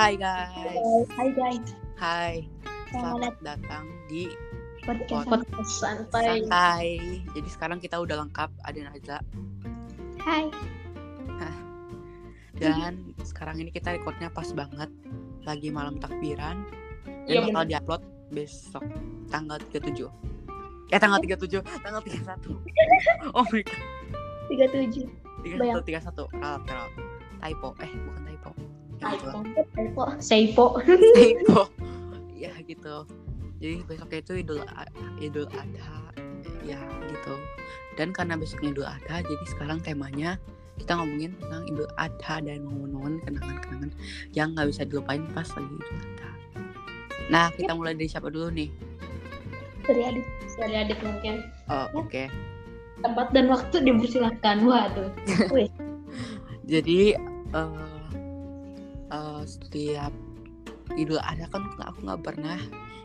Hai guys. Hai guys, Hai. selamat datang di podcast. podcast santai. Santai. Jadi sekarang kita udah lengkap ada Naza Hai, dan sekarang ini kita recordnya pas banget lagi malam takbiran dan Iya, bakal diupload besok tanggal 37. Eh tanggal 37, tanggal 31. oh my god. 37. 31 31. Ralat, ralat. Typo. Eh, bukan typo. Gitu. Typo. Seipo. Typo. ya gitu. Jadi besoknya itu Idul Idul Adha ya gitu. Dan karena besoknya Idul Adha, jadi sekarang temanya kita ngomongin tentang Idul Adha dan momen-momen kenangan-kenangan yang nggak bisa dilupain pas lagi Idul Adha. Nah, kita mulai dari siapa dulu nih? Dari adik. Dari adik mungkin. Oh, oke. Tempat dan waktu dipersilahkan. Waduh. Jadi eh eh, setiap Idul Adha kan aku nggak pernah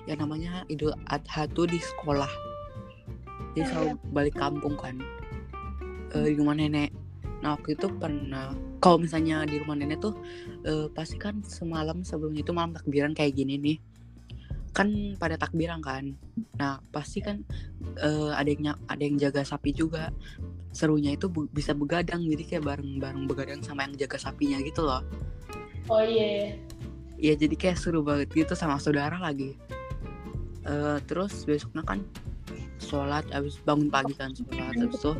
yang namanya Idul Adha tuh di sekolah. Jadi selalu balik kampung kan. Eh, di rumah nenek. Nah waktu itu pernah kalau misalnya di rumah nenek tuh eh, pasti kan semalam sebelumnya itu malam takbiran kayak gini nih. Kan pada takbiran kan. Nah pasti kan eh, ada yang ada yang jaga sapi juga. Serunya itu bu- bisa begadang. Jadi kayak bareng-bareng begadang sama yang jaga sapinya gitu loh Oh iya. ya jadi kayak seru banget gitu sama saudara lagi. Eh, terus besoknya kan sholat habis bangun pagi kan sholat habis itu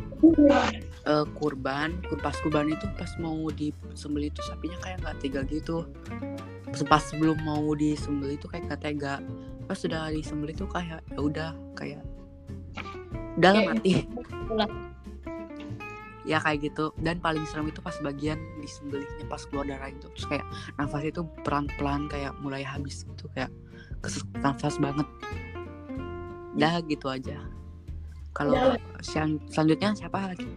eh, kurban. Kur- pas kurban itu pas mau disembelih itu sapinya kayak nggak tega gitu. Pas sebelum mau disembelih itu kayak nggak tega. Pas sudah disembelih itu kayak ya udah kayak udah Kayak- mati. Udah. Ya kayak gitu. Dan paling serem itu pas bagian disembelihnya pas keluar darah itu. Terus kayak nafasnya itu pelan-pelan kayak mulai habis gitu kayak keses nafas banget. Dah gitu aja. Kalau yang selanjutnya siapa lagi?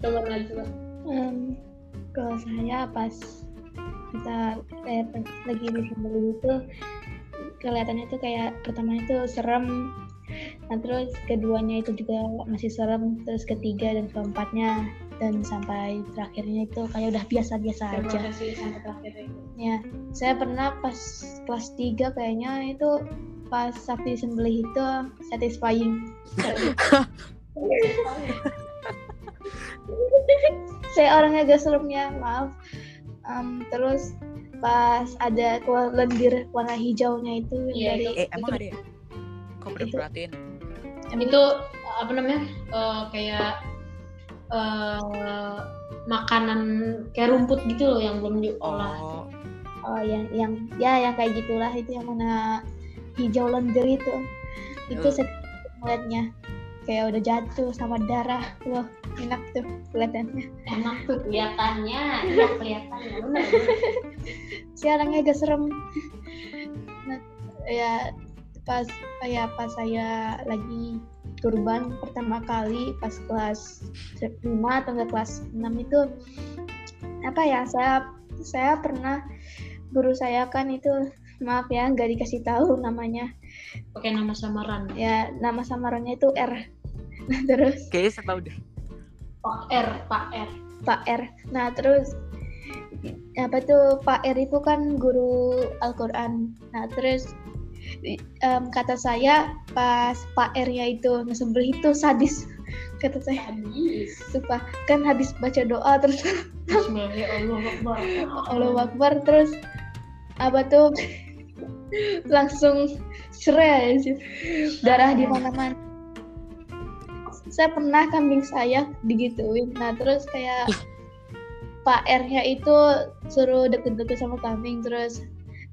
Coba Najwa. Em, kalau saya pas kita eh, pas lagi di sembelih itu kelihatannya tuh kayak pertama itu serem. Nah terus keduanya itu juga masih serem. Terus ketiga dan keempatnya dan sampai terakhirnya itu kayak udah biasa-biasa aja Terima kasih sampai terakhir itu. Ya, saya pernah pas kelas 3 kayaknya itu pas sapi sembelih itu satisfying. saya orangnya agak seremnya, maaf. Em, terus pas ada lendir warna hijaunya itu Iya, dari eh emang ada ya kok pernah Itu- perhatiin Itu apa namanya? eh, kayak eh makanan kayak rumput gitu loh yang belum diolah. oh oh yang yang ya yang kayak gitulah itu yang mana hijau lendir itu. Itu Oh. melihatnya kayak udah jatuh sama darah. Loh, enak tuh kelihatannya. Enak tuh kelihatannya. Iya kelihatannya. Benar. si orangnya agak serem nah, ya pas kayak pas saya lagi kurban pertama kali pas kelas 5 atau enggak kelas 6 itu apa ya saya saya pernah guru saya kan itu maaf ya nggak dikasih tahu namanya Pakai nama samaran. ya nama samarannya itu R nah terus kayaknya saya tahu deh Pak R, Pak R. Pak R. Nah terus apa tuh Pak R itu kan guru Al-Quran. Nah terus em, kata saya pas Pak R-nya itu ngesembelih itu sadis. Kata saya. Hadis. sumpah. Kan habis baca doa terus Bismillahirrahmanirrahim. Allah Akbar. Terus apa tuh? Langsung cerai sih darah di mana-mana. Saya pernah kambing saya digituin. Nah terus kayak Pak R-nya itu suruh deket-deket sama kambing terus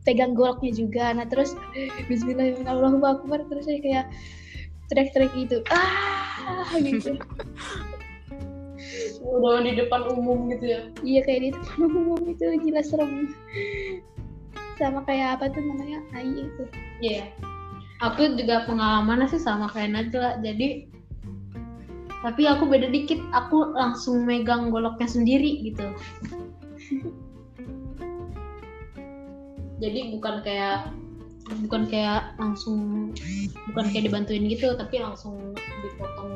pegang goloknya juga nah terus Bismillahirrahmanirrahim terus saya kayak teriak-teriak gitu ah gitu Udah di depan umum gitu ya. iya kayak di depan umum itu gila serem sama kayak apa tuh namanya AI itu Iya. Aku juga pengalamannya sih sama kayak Najla. Jadi tapi aku beda dikit. Aku langsung megang goloknya sendiri gitu. Jadi bukan kayak bukan kayak langsung bukan kayak dibantuin gitu, tapi langsung dipotong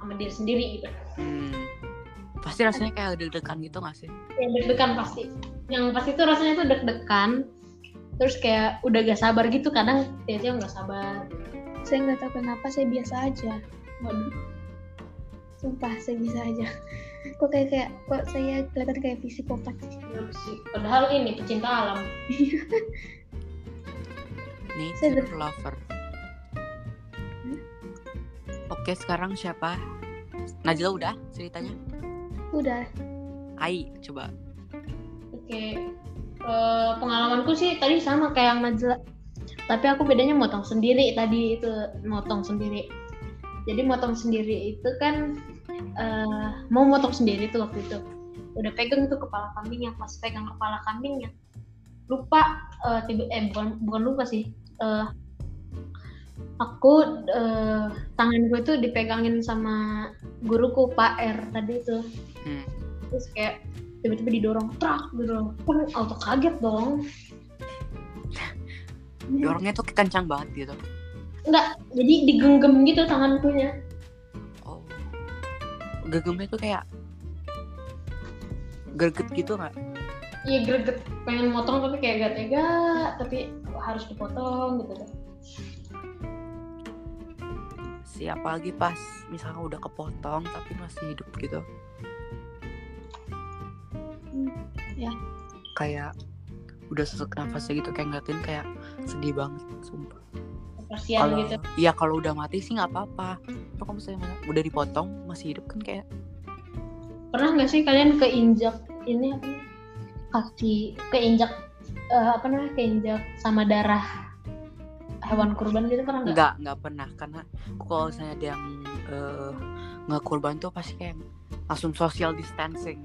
sama diri sendiri gitu. hmm. pasti rasanya kayak deg-degan gitu gak sih Yang deg-degan pasti. Yang pasti itu rasanya tuh deg-degan terus kayak udah gak sabar gitu kadang tiba-tiba nggak sabar Saya nggak tahu kenapa saya biasa aja. waduh Sumpah saya bisa aja. Kok kayak kayak kok saya kelihatan kayak psikopat. Sih? padahal ini pecinta alam Nature lover. Oke, sekarang siapa? Najla udah ceritanya? Udah. Ai, coba. oke Eh, pengalamanku sih tadi sama kayak yang Najla tapi aku bedanya motong sendiri tadi itu motong sendiri jadi motong sendiri itu kan eh, mau motong sendiri tuh waktu itu udah pegang tuh kepala kambingnya pas pegang kepala kambingnya lupa eh, tiba eh bukan bukan lupa sih Eh, aku eh, tangan gue tuh dipegangin sama guruku Pak R tadi itu Hmm. terus kayak tiba-tiba didorong trak gitu kan auto kaget dong Dorongnya tuh kencang banget gitu. enggak jadi digenggam gitu Oh. Gegemnya tuh kayak greget gitu nggak? iya greget pengen motong tapi kayak gak tega tapi harus dipotong gitu deh Siapa lagi pas misalnya udah kepotong tapi masih hidup gitu. Hmm, ya. Kayak udah sesak nafasnya gitu kayak ngeliatin kayak sedih banget sumpah. Kasihan Kalau gitu iya kalau udah mati sih nggak apa-apa. Tapi kalau misalnya udah dipotong masih hidup kan kayak pernah nggak sih kalian keinjak ini apa kaki keinjak eh, apa namanya keinjak sama darah hewan kurban gitu pernah nggak nggak nggak pernah karena kalau misalnya ada yang eh, nggak kurban tuh pasti kayak langsung social distancing.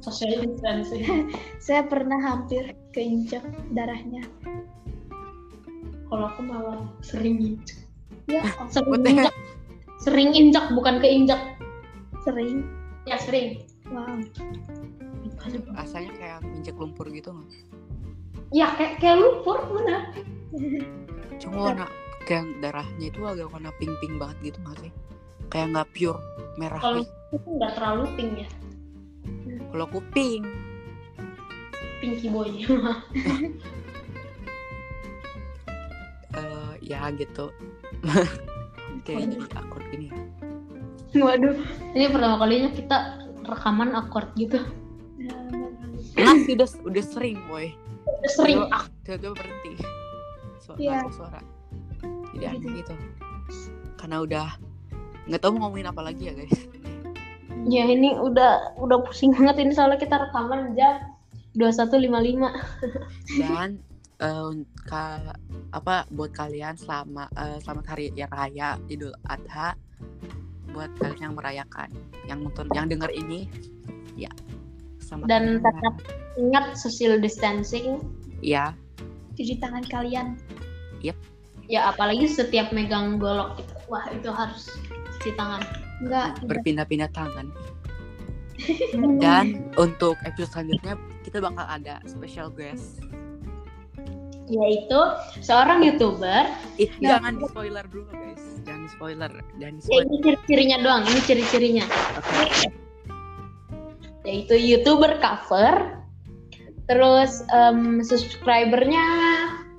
social distancing Saya pernah hampir keinjak darahnya. Kalau aku malah sering injak Ya, sering injak sering injak bukan keinjak sering. ya sering Wow. Rasanya kayak injek lumpur gitu nggak? ya kayak kayak lumpur benar Cuma warna kayak darahnya itu agak warna pink pink banget gitu nggak sih? Kayak nggak pure merah. kalau gitu. itu nggak terlalu pink ya Kalau aku pink, pinky boy ya gitu. kayak jadi akord gini. waduh ini pertama kalinya kita rekaman akord gitu Ya, Nah, sih udah udah sering boy. sering Tiba-tiba- Tiba-tiba berhenti. Suara, Iya. suara. Jadi Gitu. aneh gitu. Karena udah nggak tahu mau ngomongin apa lagi ya guys. ya ini udah udah pusing banget ini soalnya kita rekaman jam 21.55 Dan ka- apa buat kalian selama eh, selamat hari raya Idul Adha buat kalian yang merayakan, yang nonton, yang denger ini, ya selamat dan hari tetap ingat social distancing. Ya. Cuci tangan kalian. ya apalagi setiap megang golok gitu wah itu harus cuci tangan. Enggak, berpindah-pindah tangan. Dan untuk episode selanjutnya kita bakal ada special guest. Yaitu seorang youtuber Ih, Ya. jangan di spoiler dulu guys, jangan spoiler, jangan di ya spoiler. ini ciri-cirinya doang ini ciri-cirinya Oke. yaitu youtuber cover terus em, subscribernya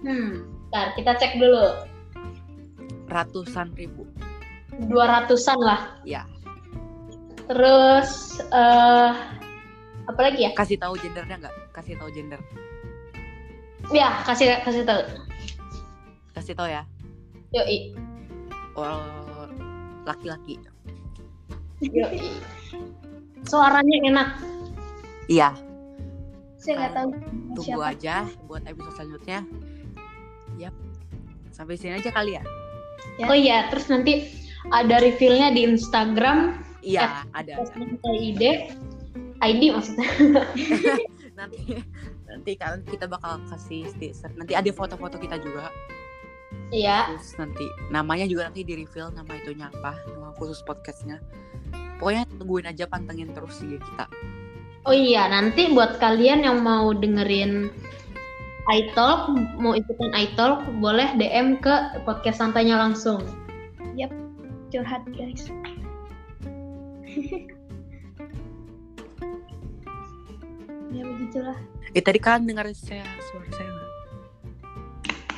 hmm ntar kita cek dulu Ratusan ribu, 200-an lah ya. terus eh apa lagi ya Kasih tahu gendernya nggak? Kasih tahu gender. Ya kasih kasih tahu Kasih tahu ya. yoi Oh, laki-laki. yoi suaranya enak Iya, saya nggak tahu tunggu siapa. aja buat episode selanjutnya. Yap. Sampai sini aja kali ya. Ya. oh iya terus nanti ada revealnya di Instagram Iya, ada. ada. ID ID maksudnya Nanti nanti kan kita bakal kasih teaser. Nanti ada foto-foto kita juga. iya Terus nanti namanya juga nanti di reveal nama itunya apa, nama khusus podcastnya. Pokoknya tungguin aja pantengin terus sih kita. oh iya nanti buat kalian yang mau dengerin iTalk mau ikutan iTalk boleh DM ke podcast santainya langsung Curhat guys. ya begitulah. Eh tadi kan dengar saya suara saya nggak?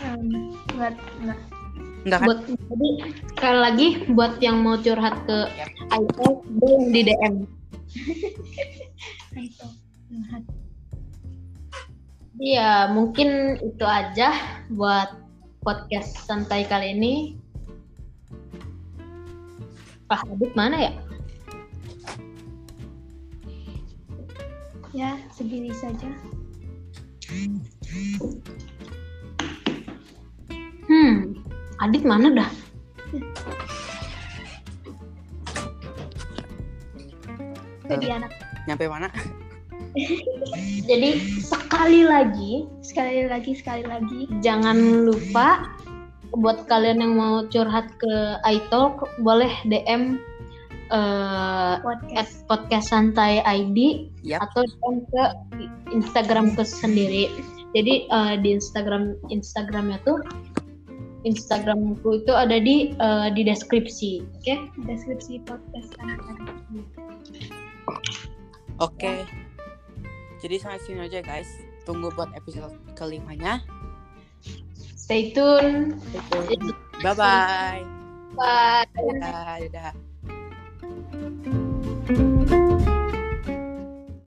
Enggak, enggak. Enggak kan? Buat jadi sekali lagi buat yang mau curhat ke Yap. Aiko boleh di DM. Itu. Curhat. Iya, mungkin itu aja buat podcast santai kali ini. Pak Adit mana ya? Ya, segini saja. Hmm, Adit mana dah? Jadi anak Nyampe mana? Jadi sekali lagi sekali lagi sekali lagi jangan lupa buat kalian yang mau curhat ke iTalk boleh DM eh, at podcast. podcast santai ID Yap. atau DM ke Instagram ke sendiri. Jadi eh, di Instagram Instagramnya tuh Instagramku itu ada di eh, di deskripsi, oke? Deskripsi podcast anak Oke. Jadi sampai sini aja guys. Tunggu buat episode kelimanya. Stay tune. Bye bye. Bye. Dadah. Dadah.